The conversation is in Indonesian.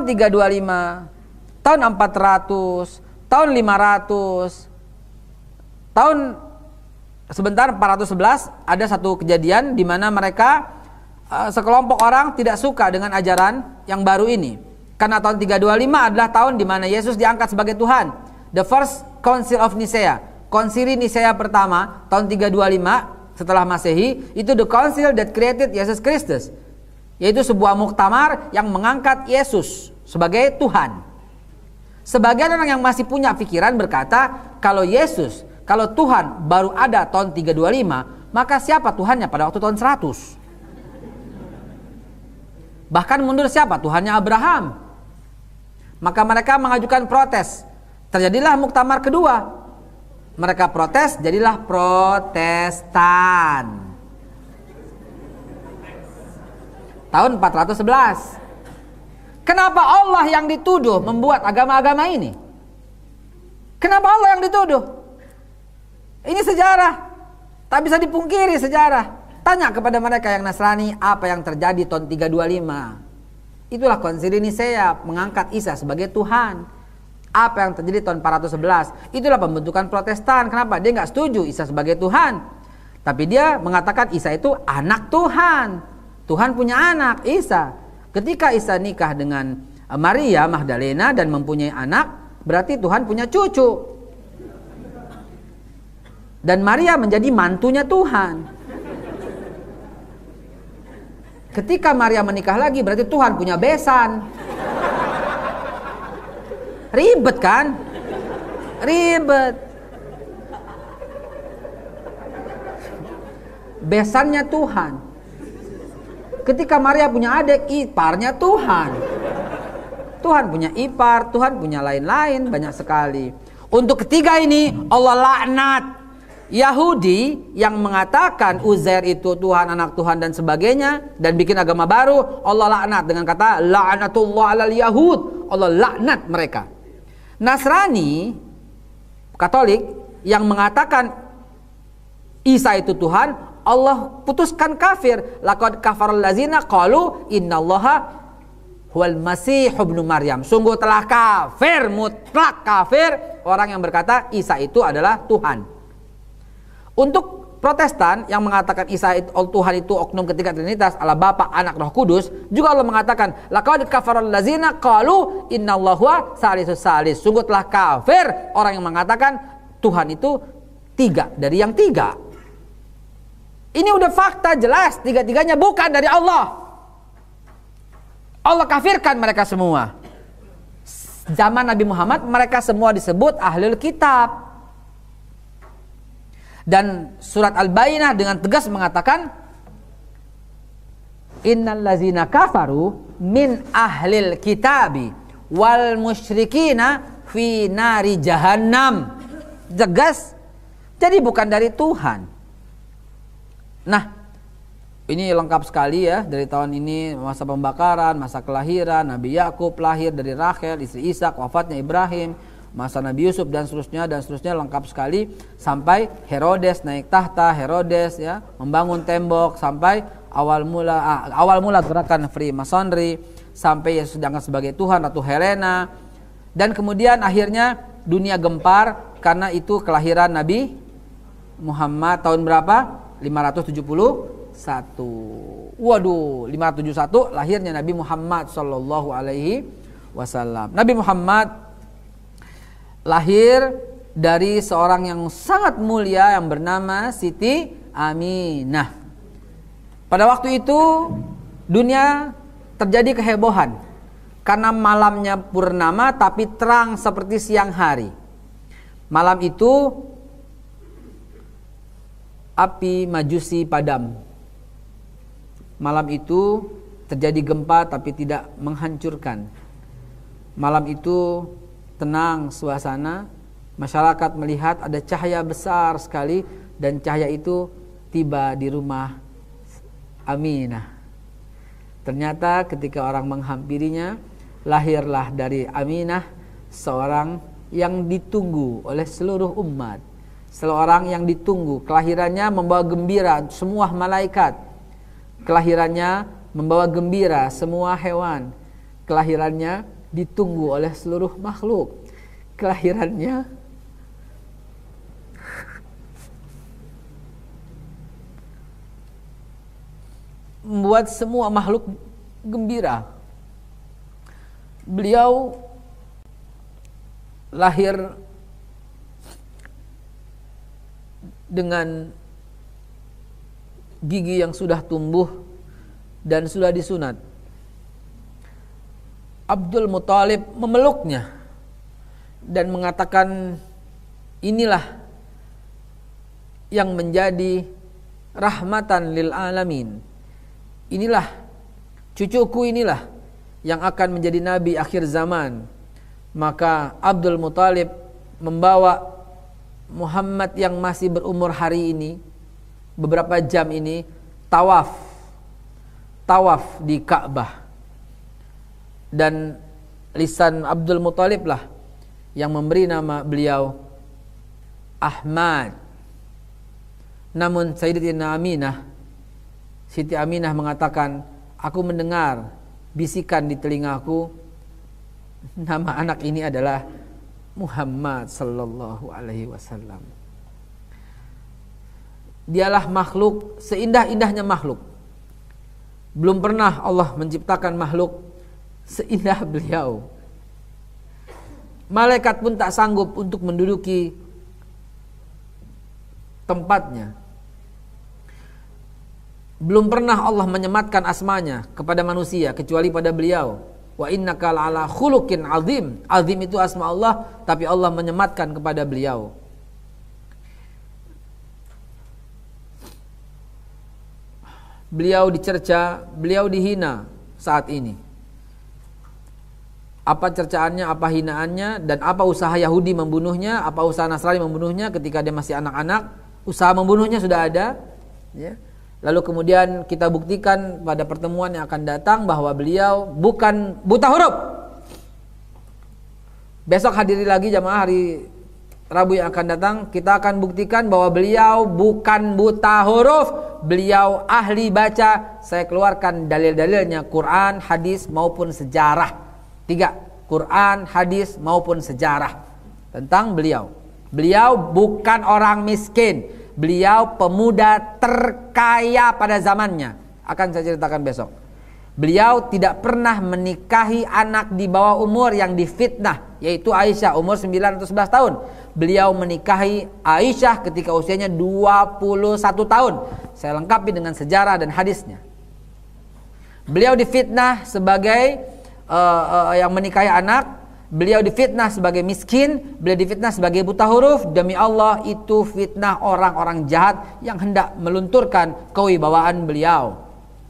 tahun 325, tahun 400, tahun 500, tahun sebentar 411 ada satu kejadian di mana mereka uh, sekelompok orang tidak suka dengan ajaran yang baru ini. Karena tahun 325 adalah tahun di mana Yesus diangkat sebagai Tuhan. The first Council of Nicaea. Konsili Nicaea pertama tahun 325 setelah Masehi itu the council that created Yesus Kristus. Yaitu sebuah muktamar yang mengangkat Yesus sebagai Tuhan. Sebagian orang yang masih punya pikiran berkata kalau Yesus kalau Tuhan baru ada tahun 325, maka siapa Tuhannya pada waktu tahun 100? Bahkan mundur siapa? Tuhannya Abraham. Maka mereka mengajukan protes. Terjadilah muktamar kedua. Mereka protes, jadilah protestan. Tahun 411. Kenapa Allah yang dituduh membuat agama-agama ini? Kenapa Allah yang dituduh? Ini sejarah. Tak bisa dipungkiri sejarah. Tanya kepada mereka yang Nasrani apa yang terjadi tahun 325. Itulah konsili Nisea mengangkat Isa sebagai Tuhan. Apa yang terjadi tahun 411. Itulah pembentukan protestan. Kenapa? Dia nggak setuju Isa sebagai Tuhan. Tapi dia mengatakan Isa itu anak Tuhan. Tuhan punya anak, Isa. Ketika Isa nikah dengan Maria Magdalena dan mempunyai anak, berarti Tuhan punya cucu. Dan Maria menjadi mantunya Tuhan. Ketika Maria menikah lagi berarti Tuhan punya besan. Ribet kan? Ribet. Besannya Tuhan. Ketika Maria punya adik, iparnya Tuhan. Tuhan punya ipar, Tuhan punya lain-lain banyak sekali. Untuk ketiga ini Allah laknat Yahudi yang mengatakan Uzair itu Tuhan, anak Tuhan dan sebagainya dan bikin agama baru, Allah laknat dengan kata la'natullah alal yahud. Allah laknat mereka. Nasrani Katolik yang mengatakan Isa itu Tuhan, Allah putuskan kafir. Laqad kafarul lazina qalu innallaha huwal masih ibnu Maryam. Sungguh telah kafir, mutlak kafir orang yang berkata Isa itu adalah Tuhan. Untuk Protestan yang mengatakan Isa itu Tuhan itu oknum ketiga Trinitas Allah Bapa, Anak, Roh Kudus, juga Allah mengatakan laqad kafaral lazina qalu innallahu salisus salis. Sungguh telah kafir orang yang mengatakan Tuhan itu tiga dari yang tiga. Ini udah fakta jelas tiga-tiganya bukan dari Allah. Allah kafirkan mereka semua. Zaman Nabi Muhammad mereka semua disebut ahlul kitab. Dan surat Al-Bayyinah dengan tegas mengatakan Innal lazina kafaru min ahlil kitabi wal musyrikina fi nari jahannam. Tegas. Jadi bukan dari Tuhan. Nah, ini lengkap sekali ya dari tahun ini masa pembakaran, masa kelahiran, Nabi Yakub lahir dari Rachel, istri Ishak, wafatnya Ibrahim, masa Nabi Yusuf dan seterusnya dan seterusnya lengkap sekali sampai Herodes naik tahta Herodes ya membangun tembok sampai awal mula ah, awal mula gerakan Freemasonry sampai Yesus diangkat sebagai Tuhan Ratu Helena dan kemudian akhirnya dunia gempar karena itu kelahiran Nabi Muhammad tahun berapa 571 waduh 571 lahirnya Nabi Muhammad Sallallahu Alaihi Wasallam Nabi Muhammad lahir dari seorang yang sangat mulia yang bernama Siti Aminah. Pada waktu itu dunia terjadi kehebohan karena malamnya purnama tapi terang seperti siang hari. Malam itu api majusi padam. Malam itu terjadi gempa tapi tidak menghancurkan. Malam itu tenang suasana, masyarakat melihat ada cahaya besar sekali dan cahaya itu tiba di rumah Aminah. Ternyata ketika orang menghampirinya, lahirlah dari Aminah seorang yang ditunggu oleh seluruh umat. Seorang yang ditunggu, kelahirannya membawa gembira semua malaikat. Kelahirannya membawa gembira semua hewan. Kelahirannya ditunggu oleh seluruh makhluk. Kelahirannya membuat semua makhluk gembira. Beliau lahir dengan gigi yang sudah tumbuh dan sudah disunat. Abdul Muthalib memeluknya dan mengatakan inilah yang menjadi rahmatan lil alamin. Inilah cucuku inilah yang akan menjadi nabi akhir zaman. Maka Abdul Muthalib membawa Muhammad yang masih berumur hari ini beberapa jam ini tawaf. Tawaf di Ka'bah. Dan lisan Abdul Muthalib lah yang memberi nama beliau Ahmad. Namun Sayyidatina Aminah Siti Aminah mengatakan aku mendengar bisikan di telingaku nama anak ini adalah Muhammad sallallahu alaihi wasallam dialah makhluk seindah-indahnya makhluk belum pernah Allah menciptakan makhluk seindah beliau. Malaikat pun tak sanggup untuk menduduki tempatnya. Belum pernah Allah menyematkan asmanya kepada manusia kecuali pada beliau. Wa innaka ala khuluqin azim. Azim itu asma Allah, tapi Allah menyematkan kepada beliau. Beliau dicerca, beliau dihina saat ini apa cercaannya, apa hinaannya, dan apa usaha Yahudi membunuhnya, apa usaha Nasrani membunuhnya ketika dia masih anak-anak, usaha membunuhnya sudah ada. Ya. Lalu kemudian kita buktikan pada pertemuan yang akan datang bahwa beliau bukan buta huruf. Besok hadiri lagi jamaah hari Rabu yang akan datang, kita akan buktikan bahwa beliau bukan buta huruf, beliau ahli baca. Saya keluarkan dalil-dalilnya Quran, hadis maupun sejarah. Tiga, Quran, hadis maupun sejarah tentang beliau. Beliau bukan orang miskin. Beliau pemuda terkaya pada zamannya. Akan saya ceritakan besok. Beliau tidak pernah menikahi anak di bawah umur yang difitnah, yaitu Aisyah umur 9 atau 11 tahun. Beliau menikahi Aisyah ketika usianya 21 tahun. Saya lengkapi dengan sejarah dan hadisnya. Beliau difitnah sebagai uh, uh, yang menikahi anak, beliau difitnah sebagai miskin, beliau difitnah sebagai buta huruf. Demi Allah itu fitnah orang-orang jahat yang hendak melunturkan kewibawaan beliau.